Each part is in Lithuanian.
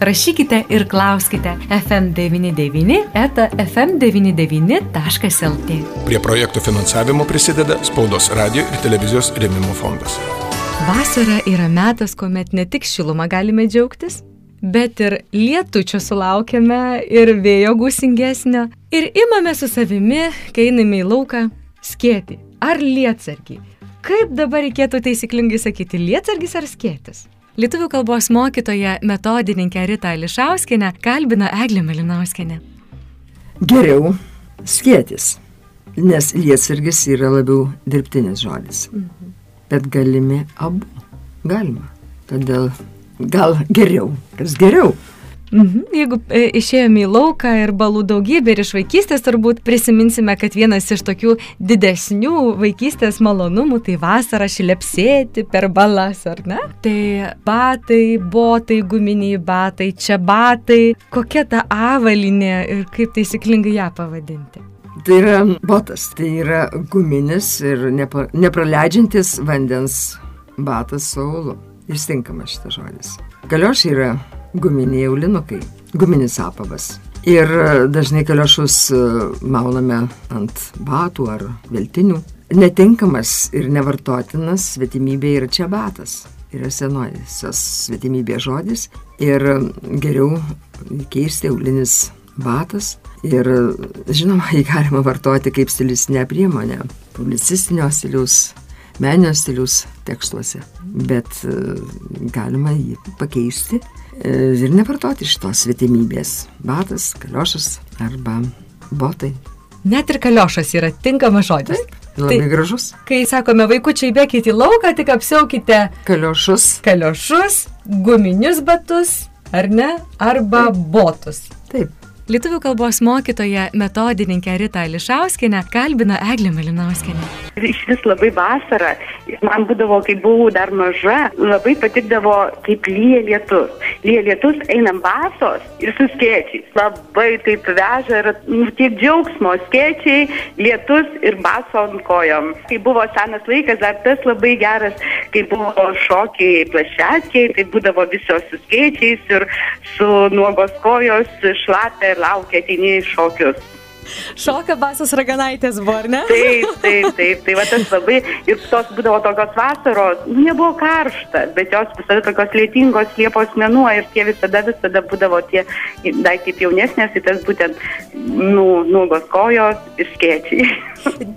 Rašykite ir klauskite FM99 eta FM99.lt. Prie projektų finansavimo prisideda Spaudos radio ir televizijos rėmimo fondas. Vasara yra metas, kuomet ne tik šilumą galime džiaugtis, bet ir lietučio sulaukiame ir vėjo gūsingesnio. Ir imame su savimi, kai einame į lauką, skėti ar lietsargiai. Kaip dabar reikėtų taisyklingai sakyti, lietsargis ar skėtis? Lietuvių kalbos mokytoja metodininkę Rita Lišauskinę kalbina Eglė Melinauskinė. Geriau skėtis, nes lietsargis yra labiau dirbtinis žodis. Mhm. Bet galimi abu. Galima. Todėl gal geriau. Kas geriau? Mhm. Jeigu e, išėjome į lauką ir balų daugybė ir iš vaikystės turbūt prisiminsime, kad vienas iš tokių didesnių vaikystės malonumų tai vasarą šilepsėti per balas, ar ne? Tai batai, botai, guminiai batai, čia batai, kokia ta avalinė ir kaip taisyklingai ją pavadinti. Tai yra botas, tai yra guminis ir nepra, nepraleidžiantis vandens batas su aulu. Ir tinkamas šitas žodis. Galiošiai yra guminiai aulinukai, guminis apavas. Ir dažnai kaliošus e, mauname ant batų ar veltinių. Netinkamas ir nevartotinas svetimybė yra čia batas. Yra senojasios svetimybė žodis ir geriau keisti aulinis batas. Ir žinoma, jį galima vartoti kaip stilistinę priemonę, publicistinio stiliaus meninio stiliaus tekstuose, bet e, galima jį pakeisti e, ir nevartoti šitos svetimybės. Batas, kaliošas arba botai. Net ir kaliošas yra tinkamas žodis. Taip, labai tai, gražus. Kai sakome, vaikučiai bėkite į lauką, tik apsiaukite kaliošus. Kaliošus, guminius batus, ar ne? Arba Taip. botus. Taip. Lietuvių kalbos mokytoja metodininkė Rita Lišauskinė kalbina Eglė Malinauskinė. Iš vis labai vasara, man būdavo, kai buvau dar maža, labai patikdavo, kaip lyja lietus. Lyja lietus, einam basos ir su skėčiais. Labai taip veža ir nu, tiek džiaugsmo, skėčiai, lietus ir baso ant kojom. Kai buvo senas laikas, dar tas labai geras, kai buvo šokiai plašetkiai, tai būdavo visos su skėčiais ir su nuogos kojos šlapia laukia ateini šokius. Šoka basas raganaitės buvo, ar ne? Taip, taip, taip. Tai va tas labai, ir tos būdavo tokios vasaros, nu, nebuvo karšta, bet jos visada tokios lėtingos Liepos mėnuo ir tie visada, visada būdavo tie, dar kaip jaunesnės, tai tas būtent, nu, nugos kojos ir skėčiai.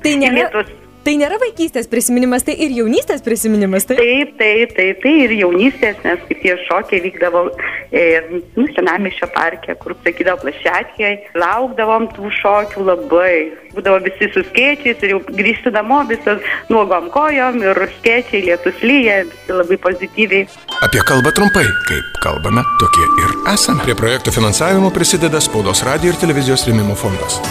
Tai nėra. Lietus Tai nėra vaikystės prisiminimas, tai ir jaunystės prisiminimas, taip? Taip, taip, taip, tai ir jaunystės, nes kaip tie šokiai vykdavo e, nu, senamišio parke, kur sakydavo plašetkiai, laukdavom tų šokių labai. Būdavo visi su skėčiais ir jau grįžti namo visas nuogom kojom ir skėčiai, lietus lyja, visi labai pozityviai. Apie kalbą trumpai, kaip kalbame, tokie ir esame. Prie projektų finansavimo prisideda Spaudos radio ir televizijos rėmimo fondas.